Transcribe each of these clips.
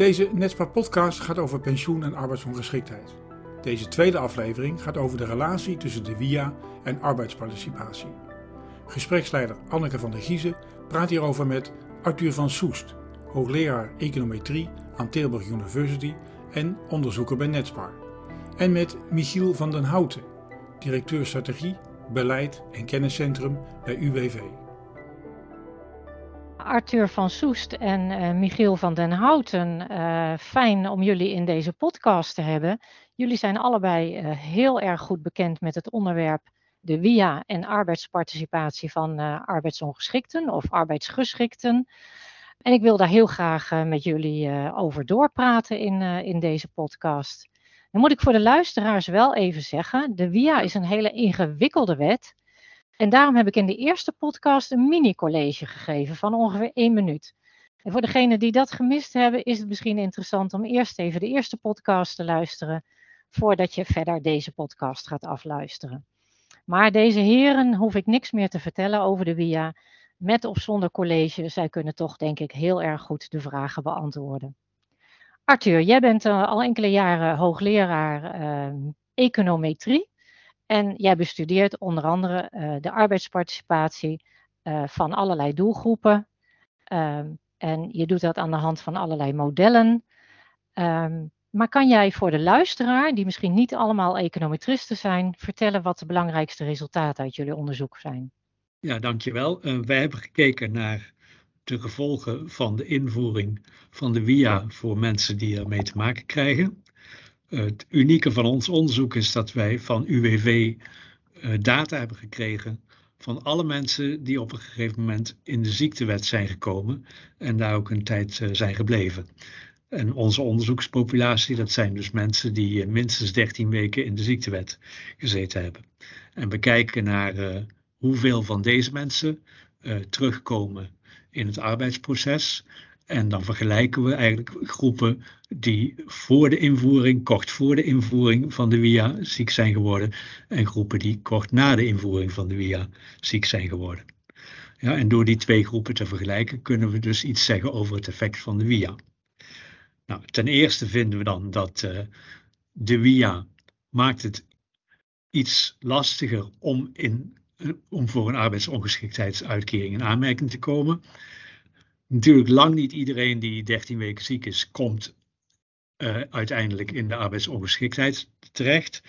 Deze Netspar-podcast gaat over pensioen en arbeidsongeschiktheid. Deze tweede aflevering gaat over de relatie tussen de WIA en arbeidsparticipatie. Gespreksleider Anneke van der Giezen praat hierover met Arthur van Soest, hoogleraar econometrie aan Tilburg University en onderzoeker bij Netspar. En met Michiel van den Houten, directeur strategie, beleid en kenniscentrum bij UWV. Arthur van Soest en uh, Michiel van den Houten, uh, fijn om jullie in deze podcast te hebben. Jullie zijn allebei uh, heel erg goed bekend met het onderwerp de WIA en arbeidsparticipatie van arbeidsongeschikten of arbeidsgeschikten. En ik wil daar heel graag met jullie over doorpraten in, in deze podcast. Dan moet ik voor de luisteraars wel even zeggen, de WIA is een hele ingewikkelde wet. En daarom heb ik in de eerste podcast een mini-college gegeven van ongeveer één minuut. En voor degenen die dat gemist hebben, is het misschien interessant om eerst even de eerste podcast te luisteren, voordat je verder deze podcast gaat afluisteren. Maar deze heren hoef ik niks meer te vertellen over de WIA. Met of zonder college, zij kunnen toch denk ik heel erg goed de vragen beantwoorden. Arthur, jij bent uh, al enkele jaren hoogleraar uh, econometrie. En jij bestudeert onder andere uh, de arbeidsparticipatie uh, van allerlei doelgroepen. Um, en je doet dat aan de hand van allerlei modellen. Um, maar kan jij voor de luisteraar, die misschien niet allemaal econometristen zijn, vertellen wat de belangrijkste resultaten uit jullie onderzoek zijn? Ja, dankjewel. Uh, wij hebben gekeken naar de gevolgen van de invoering van de WIA voor mensen die ermee te maken krijgen. Het unieke van ons onderzoek is dat wij van UWV uh, data hebben gekregen van alle mensen die op een gegeven moment in de ziektewet zijn gekomen en daar ook een tijd uh, zijn gebleven. En onze onderzoekspopulatie, dat zijn dus mensen die uh, minstens 13 weken in de ziektewet gezeten hebben. En we kijken naar hoeveel van deze mensen terugkomen in het arbeidsproces en dan vergelijken we eigenlijk groepen die voor de invoering, kort voor de invoering van de WIA ziek zijn geworden. En groepen die kort na de invoering van de WIA ziek zijn geworden. Ja, en door die twee groepen te vergelijken kunnen we dus iets zeggen over het effect van de WIA. Nou, ten eerste vinden we dan dat uh, de WIA maakt het iets lastiger om, in, om voor een arbeidsongeschiktheidsuitkering in aanmerking te komen. Natuurlijk lang niet iedereen die 13 weken ziek is, komt uh, uiteindelijk in de arbeidsongeschiktheid terecht.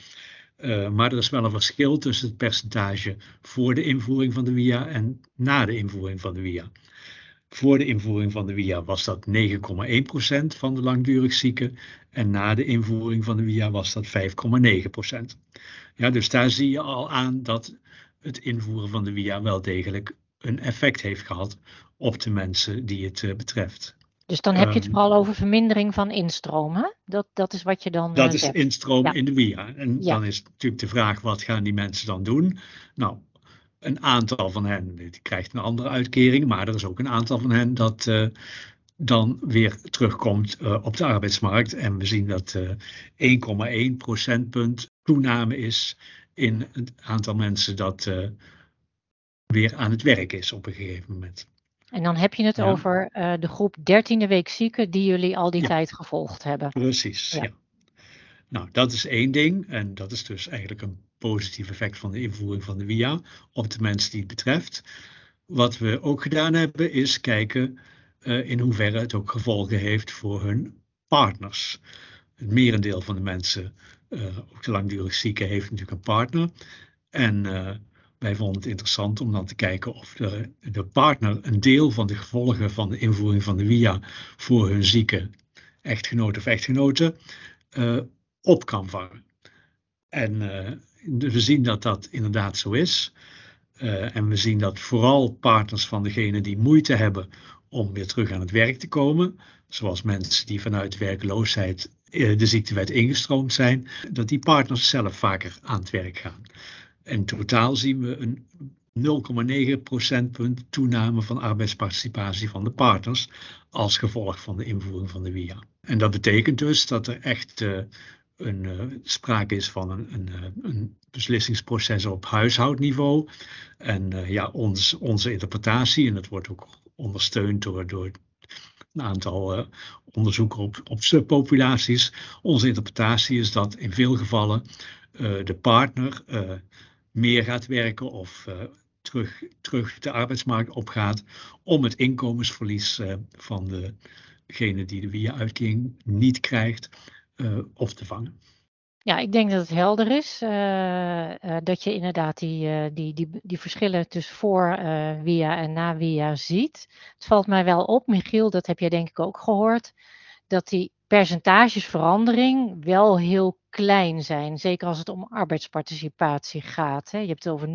Uh, maar er is wel een verschil tussen het percentage voor de invoering van de WIA en na de invoering van de WIA. Voor de invoering van de WIA was dat 9,1% van de langdurig zieken en na de invoering van de WIA was dat 5,9%. Ja, dus daar zie je al aan dat het invoeren van de WIA wel degelijk een effect heeft gehad op de mensen die het uh, betreft. Dus dan heb je het um, vooral over vermindering van instroom, hè? Dat, dat is wat je dan. Dat uh, is instroom ja. in de WIA. En ja. dan is natuurlijk de vraag: wat gaan die mensen dan doen? Nou, een aantal van hen die krijgt een andere uitkering, maar er is ook een aantal van hen dat uh, dan weer terugkomt op de arbeidsmarkt. En we zien dat 1,1 procentpunt toename is in het aantal mensen dat weer aan het werk is op een gegeven moment. En dan heb je het ja. over uh, de groep dertiende week zieken die jullie al die ja. tijd gevolgd hebben. Precies, ja. ja. Nou, dat is één ding. En dat is dus eigenlijk een positief effect van de invoering van de WIA op de mensen die het betreft. Wat we ook gedaan hebben, is kijken uh, in hoeverre het ook gevolgen heeft voor hun partners. Het merendeel van de mensen, uh, ook de langdurig zieken, heeft natuurlijk een partner. En wij vonden het interessant om dan te kijken of de, de, partner een deel van de gevolgen van de invoering van de WIA voor hun zieke echtgenoot of echtgenote uh, op kan vangen. En uh, we zien dat dat inderdaad zo is. Uh, en we zien dat vooral partners van degene die moeite hebben om weer terug aan het werk te komen, zoals mensen die vanuit werkloosheid de ziektewet ingestroomd zijn, dat die partners zelf vaker aan het werk gaan. In totaal zien we een 0,9 procentpunt toename van arbeidsparticipatie van de partners als gevolg van de invoering van de WIA. En dat betekent dus dat er echt uh, een, uh, sprake is van een, een, uh, een, beslissingsproces op huishoudniveau. En ja, ons, onze interpretatie, en dat wordt ook ondersteund door, door een aantal onderzoeken op, op subpopulaties. Onze interpretatie is dat in veel gevallen de partner meer gaat werken of terug, terug de arbeidsmarkt opgaat om het inkomensverlies van degene die de via-uitkering niet krijgt op te vangen. Ja, ik denk dat het helder is uh, dat je inderdaad die, uh, die, die, die verschillen tussen voor via en na via ziet. Het valt mij wel op, Michiel, dat heb jij denk ik ook gehoord, dat die percentagesverandering wel heel klein zijn. Zeker als het om arbeidsparticipatie gaat. Hè. Je hebt het over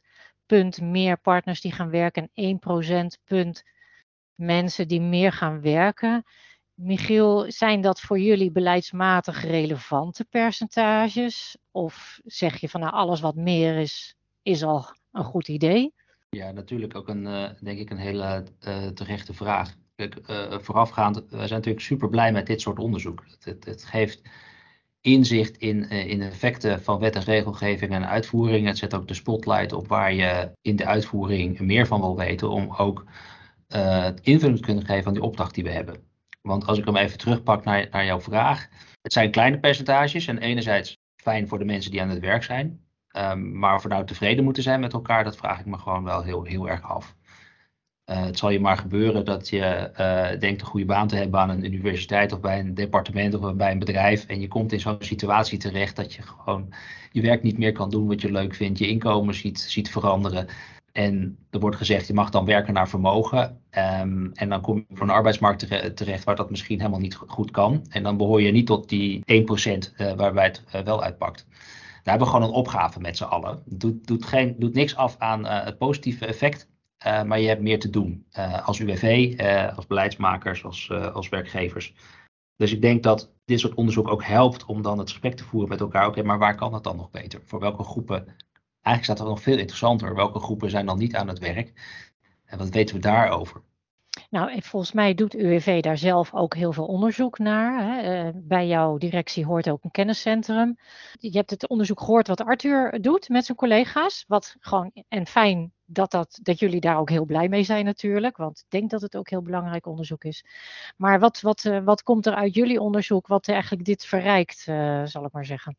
0,9% punt meer partners die gaan werken en 1 procentpunt mensen die meer gaan werken. Michiel, zijn dat voor jullie beleidsmatig relevante percentages? Of zeg je van nou alles wat meer is, is al een goed idee? Ja, natuurlijk ook een, uh, denk ik, een hele uh, terechte vraag. Kijk, uh, voorafgaand, we zijn natuurlijk super blij met dit soort onderzoek. Het, het, geeft inzicht in, in effecten van wet en regelgeving en uitvoering. Het zet ook de spotlight op waar je in de uitvoering meer van wil weten, om ook invulling te kunnen geven aan die opdracht die we hebben. Want als ik hem even terugpak naar, naar jouw vraag. Het zijn kleine percentages en enerzijds fijn voor de mensen die aan het werk zijn. Um, maar of we nou tevreden moeten zijn met elkaar, dat vraag ik me gewoon wel heel, heel erg af. Uh, het zal je maar gebeuren dat je uh, denkt een goede baan te hebben aan een universiteit of bij een departement of bij een bedrijf. En je komt in zo'n situatie terecht dat je gewoon je werk niet meer kan doen wat je leuk vindt. Je inkomen ziet, ziet veranderen. En er wordt gezegd, je mag dan werken naar vermogen. Um, en dan kom je voor een arbeidsmarkt terecht waar dat misschien helemaal niet goed kan. En dan behoor je niet tot die 1% uh, eh, waarbij het wel uitpakt. Daar hebben we gewoon een opgave met z'n allen. Doet, doet, geen, doet niks af aan het positieve effect. Maar je hebt meer te doen als UWV, als beleidsmakers, als, als werkgevers. Dus ik denk dat dit soort onderzoek ook helpt om dan het gesprek te voeren met elkaar. Oké, maar waar kan het dan nog beter? Voor welke groepen Eigenlijk staat er nog veel interessanter. Welke groepen zijn dan niet aan het werk? En wat weten we daarover? Nou, volgens mij doet UWV daar zelf ook heel veel onderzoek naar. Hè. Eh, bij jouw directie hoort ook een kenniscentrum. Je hebt het onderzoek gehoord wat Arthur doet met zijn collega's. Wat gewoon, en fijn dat, dat, dat jullie daar ook heel blij mee zijn natuurlijk. Want ik denk dat het ook heel belangrijk onderzoek is. Maar wat, wat, eh, wat komt er uit jullie onderzoek wat eigenlijk dit verrijkt, uh, zal ik maar zeggen?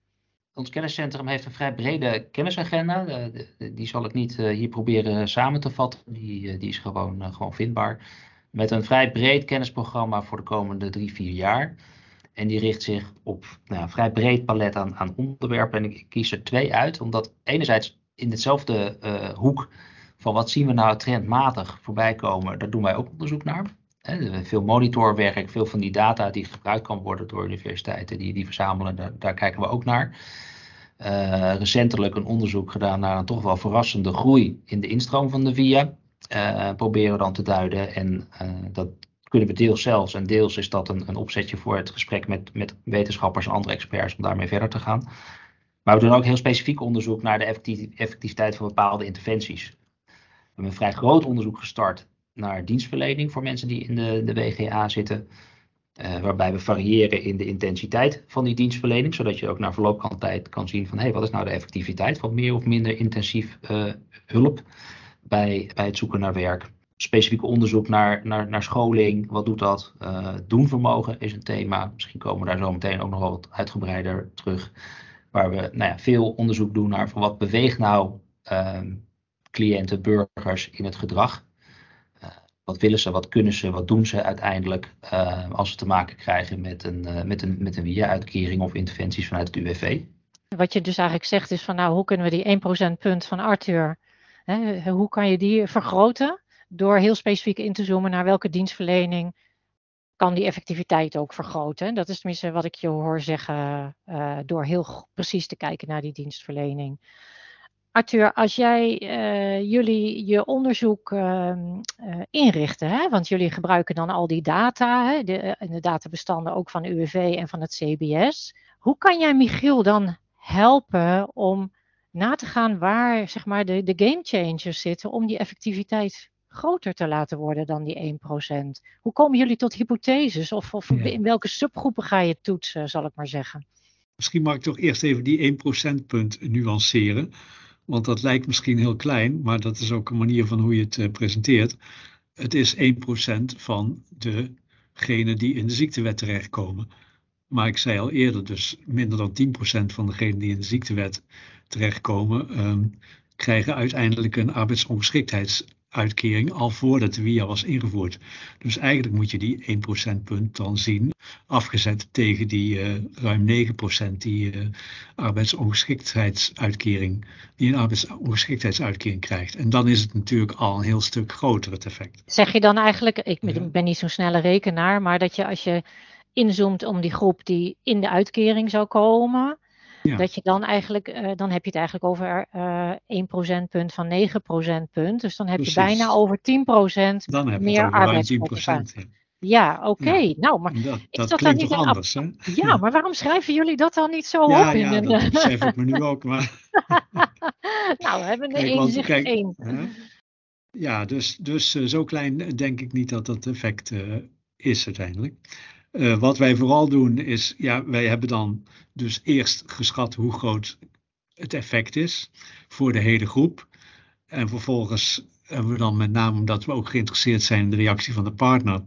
Ons kenniscentrum heeft een vrij brede kennisagenda. die zal ik niet eh, hier proberen samen te vatten. Die, eh, die is gewoon, eh, gewoon vindbaar. Met een vrij breed kennisprogramma voor de komende drie, vier jaar. En die richt zich op nou, een vrij breed palet aan, aan onderwerpen. En ik, kies er twee uit, omdat enerzijds in hetzelfde hoek van wat zien we nou trendmatig voorbij komen, daar doen wij ook onderzoek naar. veel monitorwerk, veel van die data die gebruikt kan worden door universiteiten, die, die verzamelen, daar, kijken we ook naar. Uh, recentelijk een onderzoek gedaan naar een toch wel verrassende groei in de instroom van de VIA. Uh, proberen dan te duiden. En uh, dat kunnen we deels zelfs. En deels is dat een, een opzetje voor het gesprek met, met wetenschappers en andere experts om daarmee verder te gaan. Maar we doen ook heel specifiek onderzoek naar de effectiviteit van bepaalde interventies. We hebben een vrij groot onderzoek gestart naar dienstverlening voor mensen die in de, de WGA zitten. Uh, waarbij we variëren in de intensiteit van die dienstverlening, zodat je ook na verloop van tijd kan zien van hey, wat is nou de effectiviteit van meer of minder intensief hulp bij, bij het zoeken naar werk. Specifiek onderzoek naar, naar, naar scholing, wat doet dat? Uh, doenvermogen is een thema, misschien komen we daar zo meteen ook nog wel wat uitgebreider terug. Waar we nou ja, veel onderzoek doen naar van wat beweegt nou ehm, cliënten, burgers in het gedrag wat willen ze, wat kunnen ze, wat doen ze uiteindelijk uh, als ze te maken krijgen met een, uh, met een, met een WIA-uitkering of interventies vanuit het UWV. Wat je dus eigenlijk zegt is van nou, hoe kunnen we die 1% punt van Arthur, hè, hoe kan je die vergroten? Door heel specifiek in te zoomen naar welke dienstverlening kan die effectiviteit ook vergroten. Dat is tenminste wat ik je hoor zeggen uh, door heel precies te kijken naar die dienstverlening. Arthur, als jij uh, jullie je onderzoek uh, inrichten, hè? want jullie gebruiken dan al die data, hè? De, eh, de, databestanden ook van UWV en van het CBS. Hoe kan jij Michiel dan helpen om na te gaan waar zeg maar, de, de game changers zitten om die effectiviteit groter te laten worden dan die 1%? Hoe komen jullie tot hypotheses of, of ja. in welke subgroepen ga je toetsen, zal ik maar zeggen? Misschien mag ik toch eerst even die 1% punt nuanceren. Want dat lijkt misschien heel klein, maar dat is ook een manier van hoe je het uh, presenteert. het is 1% van degenen die in de ziektewet terechtkomen. Maar ik zei al eerder, dus minder dan 10% van degenen die in de ziektewet terechtkomen, um, krijgen uiteindelijk een arbeidsongeschiktheidsuitkering al voordat de WIA was ingevoerd. Dus eigenlijk moet je die 1 procentpunt dan zien, afgezet tegen die uh, ruim 9% die uh, arbeidsongeschiktheidsuitkering, die een arbeidsongeschiktheidsuitkering krijgt. En dan is het natuurlijk al een heel stuk groter het effect. Zeg je dan eigenlijk, ik ben niet zo'n snelle rekenaar, maar dat je als je inzoomt om die groep die in de uitkering zou komen, dat je dan eigenlijk, uh, dan heb je het eigenlijk over uh, 1 procentpunt van 9 procentpunt. Dus dan heb Precies. je bijna over 10 procent meer arbeidsparticipatie. Ja, oké. Okay. Ja, nou, maar dat, dat, niet anders, hè? Ja, maar waarom schrijven jullie dat dan niet zo ja, op? Ja, in dat een... besef ik me nu ook, maar... nou, we hebben er inzicht één. Hè? Ja, dus, dus zo klein denk ik niet dat dat effect uh, is uiteindelijk. Uh, wat wij vooral doen is, ja, wij hebben dan dus eerst geschat hoe groot het effect is voor de hele groep. En vervolgens hebben we dan met name omdat we ook geïnteresseerd zijn in de reactie van de partner,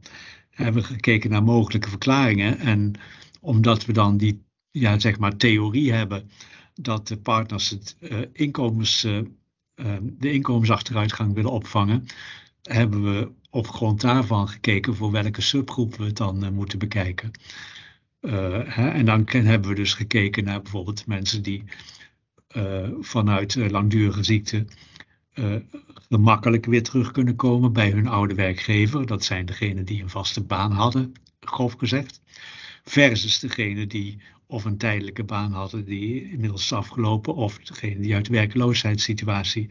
hebben we gekeken naar mogelijke verklaringen. En omdat we dan die, ja, zeg maar, theorie hebben dat de partners het uh, inkomens, uh, de inkomensachteruitgang willen opvangen, hebben we op grond daarvan gekeken voor welke subgroep we het dan uh, moeten bekijken. Uh, hè, en dan hebben we dus gekeken naar bijvoorbeeld mensen die uh, vanuit langdurige ziekte gemakkelijk weer terug kunnen komen bij hun oude werkgever. Dat zijn degenen die een vaste baan hadden, grof gezegd. Versus degenen die of een tijdelijke baan hadden die inmiddels is afgelopen, of degenen die uit werkloosheidssituatie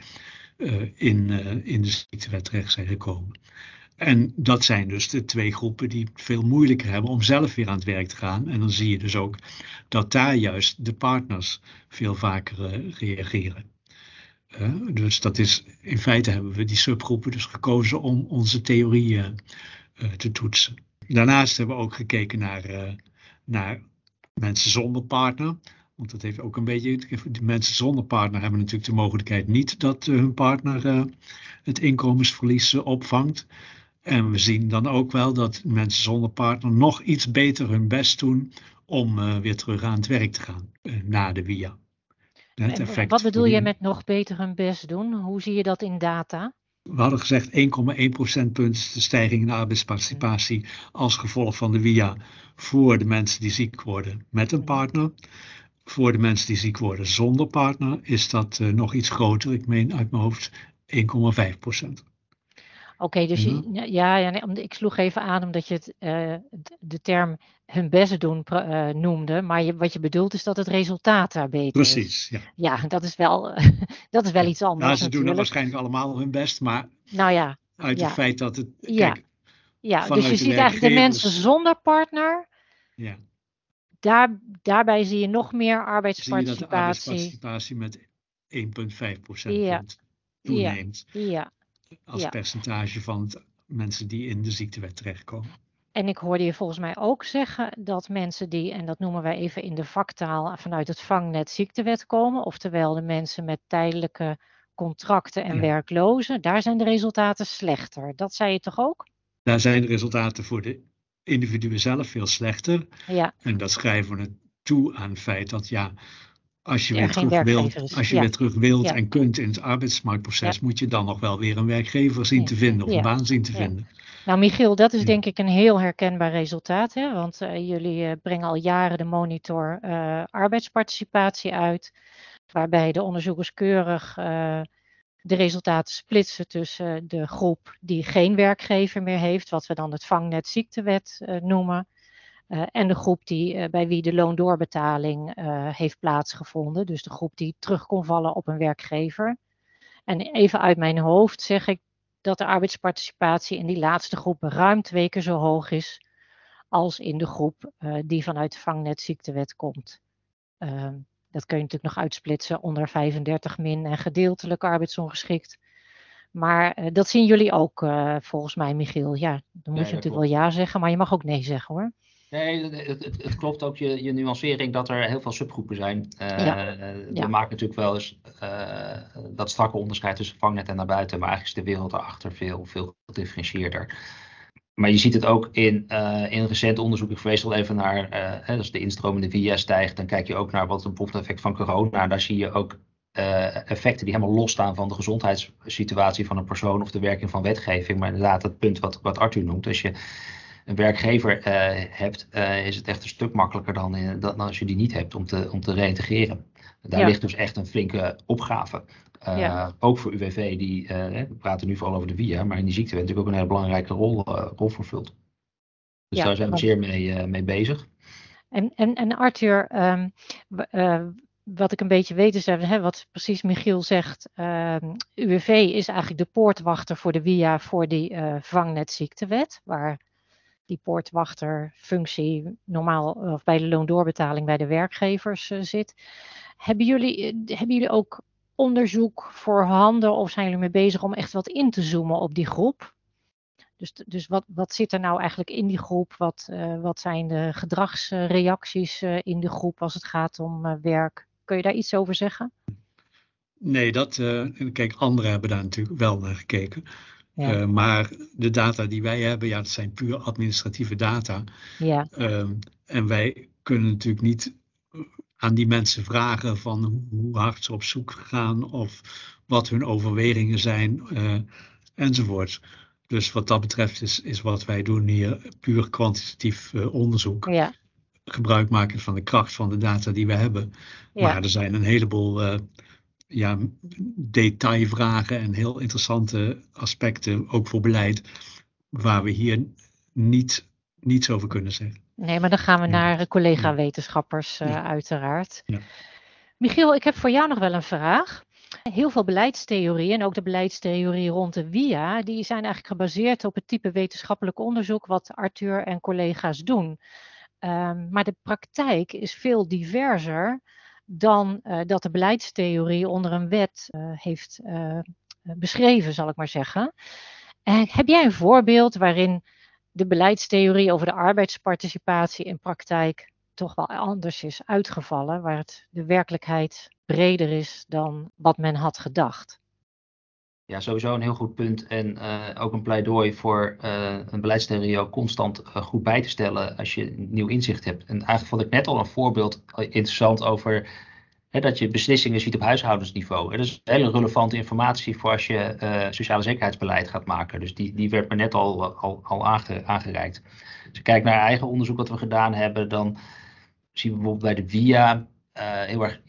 in, uh, in de ziektewet terecht zijn gekomen. En dat zijn dus de twee groepen die veel moeilijker hebben om zelf weer aan het werk te gaan. En dan zie je dus ook dat daar juist de partners veel vaker uh, reageren. dus dat is, in feite hebben we die subgroepen dus gekozen om onze theorieën te toetsen. Daarnaast hebben we ook gekeken naar, naar mensen zonder partner. Want dat heeft ook een beetje. De mensen zonder partner hebben natuurlijk de mogelijkheid niet dat uh, hun partner uh, het inkomensverlies uh, opvangt. En we zien dan ook wel dat mensen zonder partner nog iets beter hun best doen om weer terug aan het werk te gaan na de WIA. wat bedoel je met nog beter hun best doen? Hoe zie je dat in data? We hadden gezegd 1,1 procentpunt de stijging in de arbeidsparticipatie als gevolg van de WIA voor de mensen die ziek worden met een partner. Voor de mensen die ziek worden zonder partner is dat uh, nog iets groter. Ik meen uit mijn hoofd 1,5 procent. Oké, okay, dus je, ja, ja nee, ik sloeg even aan omdat je het, uh, de term hun best doen uh, noemde, maar je, wat je bedoelt is dat het resultaat daar beter Precies, is. ja. Ja, dat is wel, dat is wel iets anders. Ja, ze doen waarschijnlijk allemaal hun best, maar nou ja, uit ja. het feit dat het. Kijk, ja, ja dus je ziet eigenlijk de mensen zonder partner. Ja daar, daarbij zie je nog meer arbeidsparticipatie. Zie je dat arbeidsparticipatie met 1,5 procent ja. toeneemt. Ja. Als ja. percentage van het mensen die in de ziektewet terechtkomen. En ik hoorde je volgens mij ook zeggen dat mensen die, en dat noemen wij even in de vaktaal, vanuit het vangnet ziektewet komen, oftewel de mensen met tijdelijke contracten en ja. werklozen, daar zijn de resultaten slechter. Dat zei je toch ook? Daar zijn de resultaten voor de individuen zelf veel slechter. Ja. En dat schrijven we het toe aan het feit dat ja, als je, ja, weer, terug wilt, als je ja. weer terug wilt ja. en kunt in het arbeidsmarktproces, moet je dan nog wel weer een werkgever zien te vinden of een baan zien te vinden. Nou, Michiel, dat is denk ik een heel herkenbaar resultaat. Hè? Want uh, jullie uh, brengen al jaren de monitor uh, arbeidsparticipatie uit. Waarbij de onderzoekers keurig de resultaten splitsen tussen de groep die geen werkgever meer heeft, wat we dan het vangnet ziektewet uh, noemen, uh, en de groep die, uh, bij wie de loondoorbetaling heeft plaatsgevonden, dus de groep die terug kon vallen op een werkgever. En even uit mijn hoofd zeg ik dat de arbeidsparticipatie in die laatste groep ruim twee keer zo hoog is als in de groep die vanuit de vangnet ziektewet komt. Ehm, dat kun je natuurlijk nog uitsplitsen onder 35 min en gedeeltelijk arbeidsongeschikt. Maar uh, dat zien jullie ook uh, volgens mij, Michiel. Ja, dan moet ja, je natuurlijk klopt. wel ja zeggen, maar je mag ook nee zeggen hoor. Nee, het, het, het, klopt ook je, je nuancering dat er heel veel subgroepen zijn. Uh, We maken natuurlijk wel eens dat strakke onderscheid tussen vangnet en naar buiten, maar eigenlijk is de wereld daarachter veel, veel gedifferentieerder. Maar je ziet het ook in, uh, in recent onderzoek. Ik verwees al even naar, hè, als de instromende VS stijgt, dan kijk je ook naar wat een effect van corona. Daar zie je ook effecten die helemaal losstaan van de gezondheidssituatie van een persoon of de werking van wetgeving. Maar inderdaad, het punt wat, wat Arthur noemt. Als je een werkgever uh, hebt, uh, is het echt een stuk makkelijker dan, in, dan, als je die niet hebt om te, om te reïntegreren. Daar ligt dus echt een flinke opgave. Uh, ja. Ook voor UWV, die, we praten nu vooral over de VIA, maar in die ziektewet natuurlijk ook een hele belangrijke rol, rol vervult. Dus ja, daar zijn we zeer mee, mee bezig. En, en, en Arthur, um, wat ik een beetje weet is, hè, wat precies Michiel zegt, uh, ehm, UWV is eigenlijk de poortwachter voor de VIA voor die uh, vangnetziektewet, waar die poortwachterfunctie normaal of bij de loondoorbetaling bij de werkgevers uh, zit. Hebben jullie, uh, hebben jullie ook onderzoek voorhanden of zijn jullie mee bezig om echt wat in te zoomen op die groep? Dus, dus wat, wat zit er nou eigenlijk in die groep? Wat, uh, wat zijn de gedragsreacties in de groep als het gaat om werk? Kun je daar iets over zeggen? Nee, dat, kijk, anderen hebben daar natuurlijk wel naar gekeken. Maar de data die wij hebben, ja, dat zijn puur administratieve data. Ja. Uh, en wij kunnen natuurlijk niet aan die mensen vragen van hoe hard ze op zoek gaan of wat hun overwegingen zijn uh, enzovoort. Dus wat dat betreft is, is wat wij doen hier puur kwantitatief uh, onderzoek. Ja. Gebruik maken van de kracht van de data die we hebben. Ja. Maar er zijn een heleboel ja, detailvragen en heel interessante aspecten, ook voor beleid, waar we hier niet, niets over kunnen zeggen. Nee, maar dan gaan we naar collega-wetenschappers, uh, uiteraard. Ja. Michiel, ik heb voor jou nog wel een vraag. Heel veel beleidstheorieën en ook de beleidstheorie rond de WIA, die zijn eigenlijk gebaseerd op het type wetenschappelijk onderzoek wat Arthur en collega's doen. Um, maar de praktijk is veel diverser dan uh, dat de beleidstheorie onder een wet uh, heeft uh, beschreven, zal ik maar zeggen. En heb jij een voorbeeld waarin de beleidstheorie over de arbeidsparticipatie in praktijk toch wel anders is uitgevallen, waar het de werkelijkheid breder is dan wat men had gedacht? Ja, sowieso een heel goed punt. En ook een pleidooi voor een beleidstheorie ook constant goed bij te stellen als je nieuw inzicht hebt. En eigenlijk vond ik net al een voorbeeld interessant over dat je beslissingen ziet op huishoudensniveau. Dat is hele relevante informatie voor als je uh, sociale zekerheidsbeleid gaat maken. Dus die, die werd me net al, al, al aange, aangereikt. Als ik kijk naar eigen onderzoek wat we gedaan hebben, dan zien we bijvoorbeeld bij de VIA uh, heel erg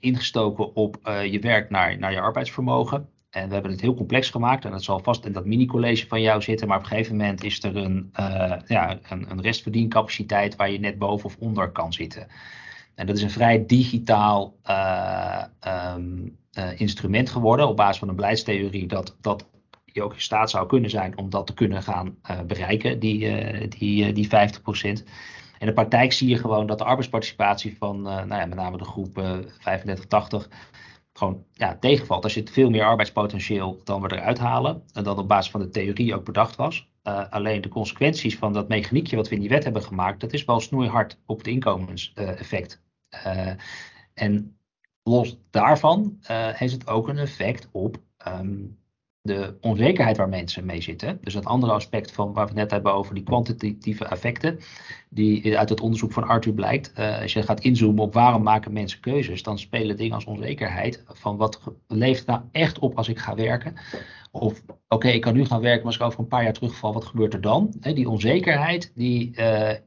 ingestoken op uh, je werk naar, naar je arbeidsvermogen. En we hebben het heel complex gemaakt. En dat zal vast in dat mini-college van jou zitten. Maar op een gegeven moment is er een, ja, een, een restverdiencapaciteit waar je net boven of onder kan zitten. En dat is een vrij digitaal uh, um, uh, instrument geworden op basis van een beleidstheorie dat, dat je ook in staat zou kunnen zijn om dat te kunnen gaan uh, bereiken, die, die, die 50%. In de praktijk zie je gewoon dat de arbeidsparticipatie van nou ja, met name de groep 35-80 gewoon ja, tegenvalt. Je het veel meer arbeidspotentieel dan we eruit halen. En dat op basis van de theorie ook bedacht was. Alleen de consequenties van dat mechaniekje wat we in die wet hebben gemaakt, dat is wel snoeihard op het inkomenseffect. Uh, en los daarvan uh, heeft het ook een effect op um, de onzekerheid waar mensen mee zitten. Dus dat andere aspect van waar we het net hebben over die kwantitatieve effecten, die uit het onderzoek van Arthur blijkt. Uh, als je gaat inzoomen op waarom maken mensen keuzes, dan spelen dingen als onzekerheid van wat leeft nou echt op als ik ga werken. Of oké, ik kan nu gaan werken, maar als ik over een paar jaar terugval, wat gebeurt er dan? Die onzekerheid die,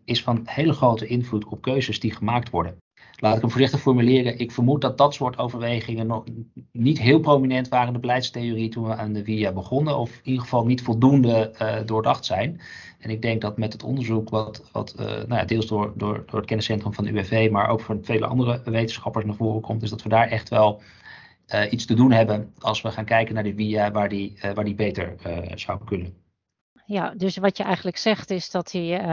is van hele grote invloed op keuzes die gemaakt worden laat ik hem voorzichtig formuleren. Ik vermoed dat dat soort overwegingen nog niet heel prominent waren in de beleidstheorie toen we aan de VIA begonnen. Of in ieder geval niet voldoende uh, doordacht zijn. En ik denk dat met het onderzoek, wat, wat uh, nou ja, deels door, door, door het kenniscentrum van de UWV, maar ook van vele andere wetenschappers naar voren komt, is dat we daar echt wel uh, iets te doen hebben als we gaan kijken naar de VIA waar die, waar die beter zou kunnen. Ja, dus wat je eigenlijk zegt is dat hij,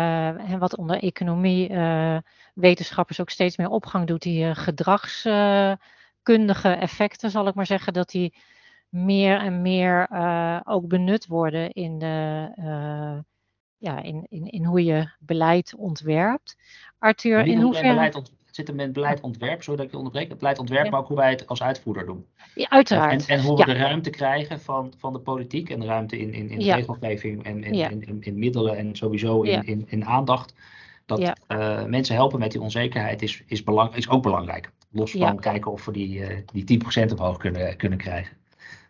uh, wat onder economie uh, wetenschappers ook steeds meer opgang doet, die uh, gedragskundige effecten, zal ik maar zeggen, dat die meer en meer ook benut worden in de, ja, in, in, in hoe je beleid ontwerpt. Arthur, in hoeverre... Beleid ont... Het zit hem in beleid zodat ik je onderbreek. Het beleid ontwerp, maar ook hoe wij het als uitvoerder doen. Ja, uiteraard. En, en hoe we de ruimte krijgen van, van de politiek en de ruimte in, in, in regelgeving en in, in, in, middelen en sowieso in, in, in aandacht. Dat uh, mensen helpen met die onzekerheid is, is, belang, is ook belangrijk. Los van kijken of we die, uh, die 10% omhoog kunnen, kunnen krijgen.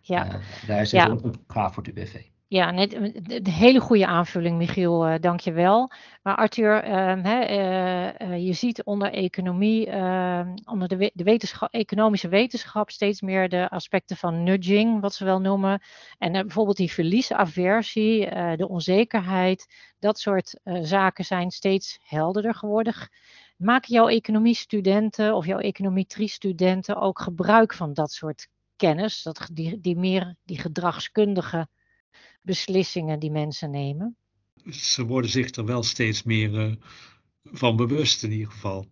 Ja. Uh, daar is het een opgave voor het UWV. Ja, net, een hele goede aanvulling, Michiel, uh, dank je wel. Maar Arthur, uh, uh, je ziet onder economie, ehm, onder de, de economische wetenschap steeds meer de aspecten van nudging, wat ze wel noemen. En eh, bijvoorbeeld die verliesaversie, de onzekerheid, dat soort zaken zijn steeds helderder geworden. Maken jouw economiestudenten of jouw econometriestudenten ook gebruik van dat soort kennis, dat, die, die meer die gedragskundige beslissingen die mensen nemen? Ze worden zich er wel steeds meer uh, van bewust in ieder geval.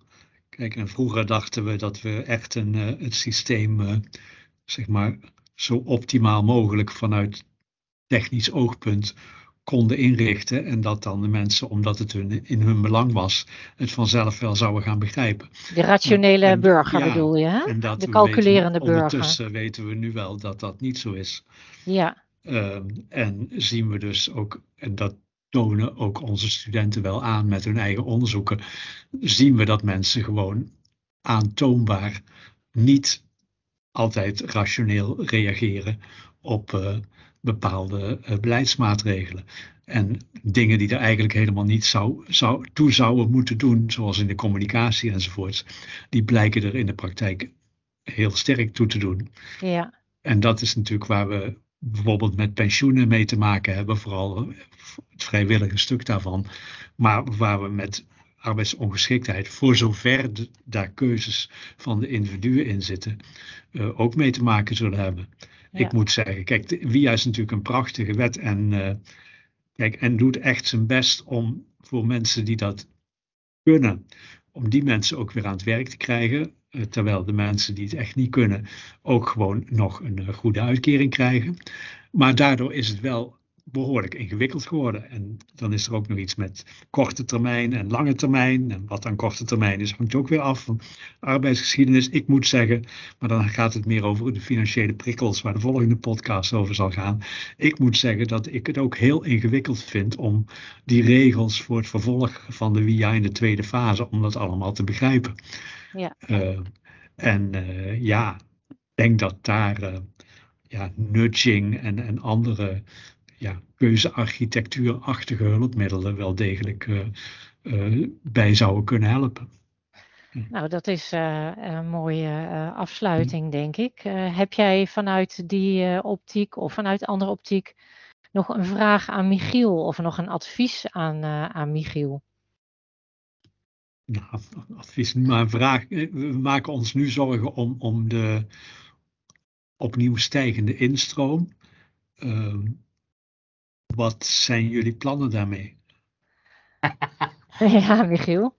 Kijk, en vroeger dachten we dat we echt een, uh, het systeem, uh, zeg maar, zo optimaal mogelijk vanuit technisch oogpunt konden inrichten. En dat dan de mensen, omdat het hun, in hun belang was, het vanzelf wel zouden gaan begrijpen. De rationele en, burger bedoel je, hè? De calculerende weten, burger. Ondertussen weten we nu wel dat dat niet zo is. Ja. Ehm, en zien we dus ook, en dat tonen ook onze studenten wel aan met hun eigen onderzoeken, zien we dat mensen gewoon aantoonbaar niet altijd rationeel reageren op uh, bepaalde uh, beleidsmaatregelen. En dingen die er eigenlijk helemaal niet zou, zou, toe zouden moeten doen, zoals in de communicatie enzovoorts, die blijken er in de praktijk heel sterk toe te doen. Ja. En dat is natuurlijk waar we bijvoorbeeld met pensioenen mee te maken hebben, vooral het vrijwillige stuk daarvan. Maar waar we met arbeidsongeschiktheid, voor zover daar keuzes van de individuen in zitten, uh, ook mee te maken zullen hebben. Ik moet zeggen, kijk, de WIA is natuurlijk een prachtige wet en, uh, kijk, en doet echt zijn best om voor mensen die dat kunnen, om die mensen ook weer aan het werk te krijgen. Eh, terwijl de mensen die het echt niet kunnen ook gewoon nog een eh, goede uitkering krijgen. Maar daardoor is het wel behoorlijk ingewikkeld geworden. En dan is er ook nog iets met korte termijn en lange termijn. En wat dan korte termijn is, hangt ook weer af van arbeidsgeschiedenis. Ik moet zeggen, maar dan gaat het meer over de financiële prikkels, waar de volgende podcast over zal gaan. Ik moet zeggen dat ik het ook heel ingewikkeld vind om die regels voor het vervolg van de WIA in de tweede fase, om dat allemaal te begrijpen. Ja. Uh, en uh, ja, ik denk dat daar uh, ja, nudging en, en andere ja, keuzearchitectuurachtige hulpmiddelen wel degelijk bij zouden kunnen helpen. Nou, dat is een mooie afsluiting, denk ik. heb jij vanuit die optiek of vanuit andere optiek nog een vraag aan Michiel of nog een advies aan, aan Michiel? Nou, advies, maar vraag. Eh, we maken ons nu zorgen om, om de opnieuw stijgende instroom. Uh, wat zijn jullie plannen daarmee? ja, Michiel.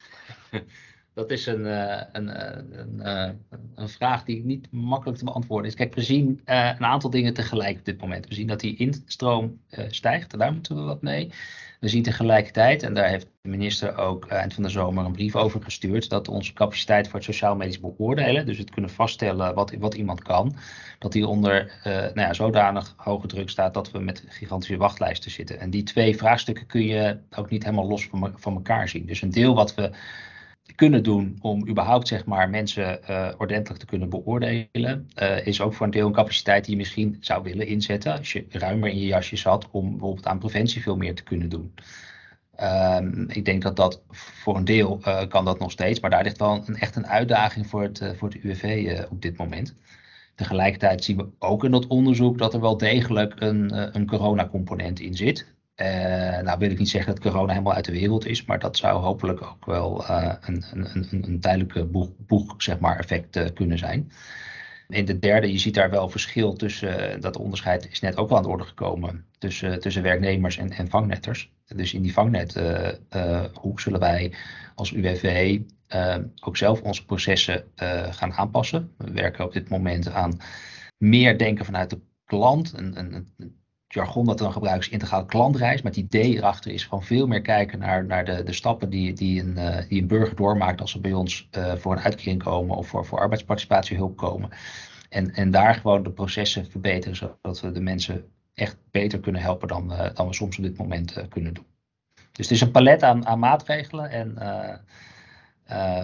Dat is een, uh, een, een, een, een, vraag die niet makkelijk te beantwoorden is. Kijk, we zien een aantal dingen tegelijk op dit moment. We zien dat die instroom stijgt, daar moeten we wat mee. We zien tegelijkertijd, en daar heeft de minister ook eind van de zomer een brief over gestuurd, dat onze capaciteit voor het sociaal-medisch beoordelen, dus het kunnen vaststellen wat, wat iemand kan, dat die onder nou ja, zodanig hoge druk staat dat we met gigantische wachtlijsten zitten. En die twee vraagstukken kun je ook niet helemaal los van, van elkaar zien. Dus een deel wat we kunnen doen om überhaupt zeg maar, mensen uh, ordentelijk te kunnen beoordelen, uh, is ook voor een deel een capaciteit die je misschien zou willen inzetten als je ruimer in je jasje zat om bijvoorbeeld aan preventie veel meer te kunnen doen. Um, ik denk dat dat voor een deel uh, kan dat nog steeds, maar daar ligt wel een, echt een uitdaging voor het, voor het UWV op dit moment. Tegelijkertijd zien we ook in dat onderzoek dat er wel degelijk een, een coronacomponent in zit. Uh, nou wil ik niet zeggen dat corona helemaal uit de wereld is, maar dat zou hopelijk ook wel uh, een, een, een, tijdelijke boeg, zeg maar, effect uh, kunnen zijn. In de derde, je ziet daar wel verschil tussen, dat onderscheid is net ook al aan de orde gekomen, tussen, tussen werknemers en, en vangnetters. Dus in die vangnethoek zullen wij als UWV ook zelf onze processen gaan aanpassen. We werken op dit moment aan meer denken vanuit de klant, een, een, een jargon dat dan gebruikt is integraal klantreis. Maar het idee erachter is van veel meer kijken naar, naar de, de stappen die, die, een, uh, die een burger doormaakt als ze bij ons uh, voor een uitkering komen of voor, voor arbeidsparticipatiehulp komen. En, en daar gewoon de processen verbeteren, zodat we de mensen echt beter kunnen helpen dan, uh, dan we soms op dit moment kunnen doen. Dus het is een palet aan, aan maatregelen en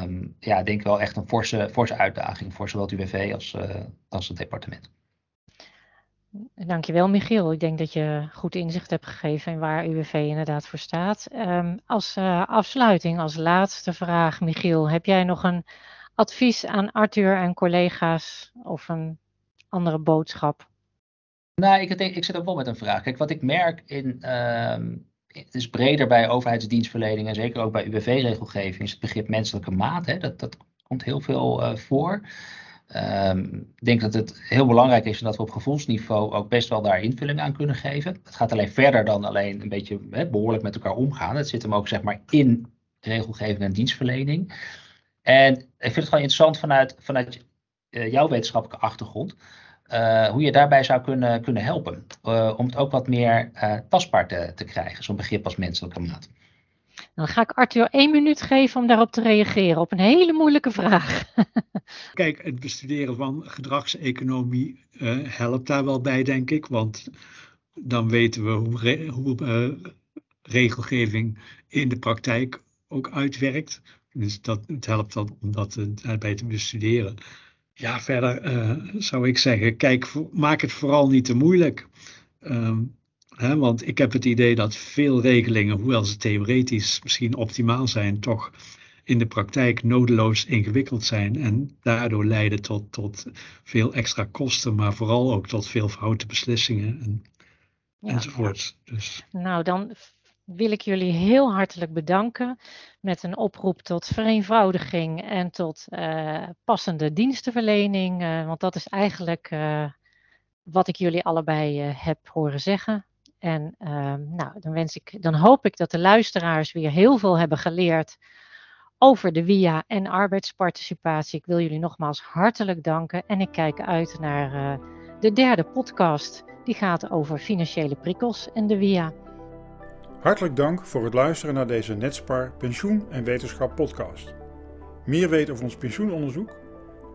um, ja, ik denk wel echt een forse, forse uitdaging voor zowel het UWV als, als het departement. Dankjewel Michiel. Ik denk dat je goed inzicht hebt gegeven in waar UWV inderdaad voor staat. Um, als uh, afsluiting, als laatste vraag, Michiel, heb jij nog een advies aan Arthur en collega's of een andere boodschap? Nou, ik, ik zit ook wel met een vraag. Kijk, wat ik merk in, uh, het is breder bij overheidsdienstverlening en zeker ook bij UWV-regelgeving, is het begrip menselijke maat. Hè? Dat, dat komt heel veel uh, voor. Um, ik denk dat het heel belangrijk is dat we op gevoelsniveau ook best wel daar invulling aan kunnen geven. Het gaat alleen verder dan alleen een beetje behoorlijk met elkaar omgaan. Het zit hem ook zeg maar in regelgeving en dienstverlening. En ik vind het gewoon interessant vanuit, vanuit uh, jouw wetenschappelijke achtergrond. Uh, hoe je daarbij zou kunnen, kunnen helpen. Uh, om het ook wat meer tastbaar te, te krijgen, zo'n begrip als menselijke maat. Dan ga ik Arthur één minuut geven om daarop te reageren op een hele moeilijke vraag. Kijk, het bestuderen van gedragseconomie uh, helpt daar wel bij, denk ik. Want dan weten we hoe, hoe uh, regelgeving in de praktijk ook uitwerkt. Dus dat, het helpt dan om dat daarbij te bestuderen. Ja, verder zou ik zeggen, kijk, maak het vooral niet te moeilijk. Um, He, want ik heb het idee dat veel regelingen, hoewel ze theoretisch misschien optimaal zijn, toch in de praktijk nodeloos ingewikkeld zijn en daardoor leiden tot, tot veel extra kosten, maar vooral ook tot veel foute beslissingen en, ja, enzovoort. Dus. Nou, dan wil ik jullie heel hartelijk bedanken met een oproep tot vereenvoudiging en tot uh, passende dienstenverlening, uh, want dat is eigenlijk uh, wat ik jullie allebei heb horen zeggen. En um, nou, dan, wens ik, dan hoop ik dat de luisteraars weer heel veel hebben geleerd over de WIA en arbeidsparticipatie. Ik wil jullie nogmaals hartelijk danken en ik kijk uit naar uh, de derde podcast. Die gaat over financiële prikkels en de WIA. Hartelijk dank voor het luisteren naar deze Netspar Pensioen en Wetenschap podcast. Meer weten over ons pensioenonderzoek?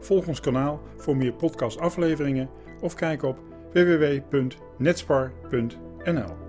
Volg ons kanaal voor meer podcastafleveringen of kijk op www.netspar.nl www.ecosystemconnect.nl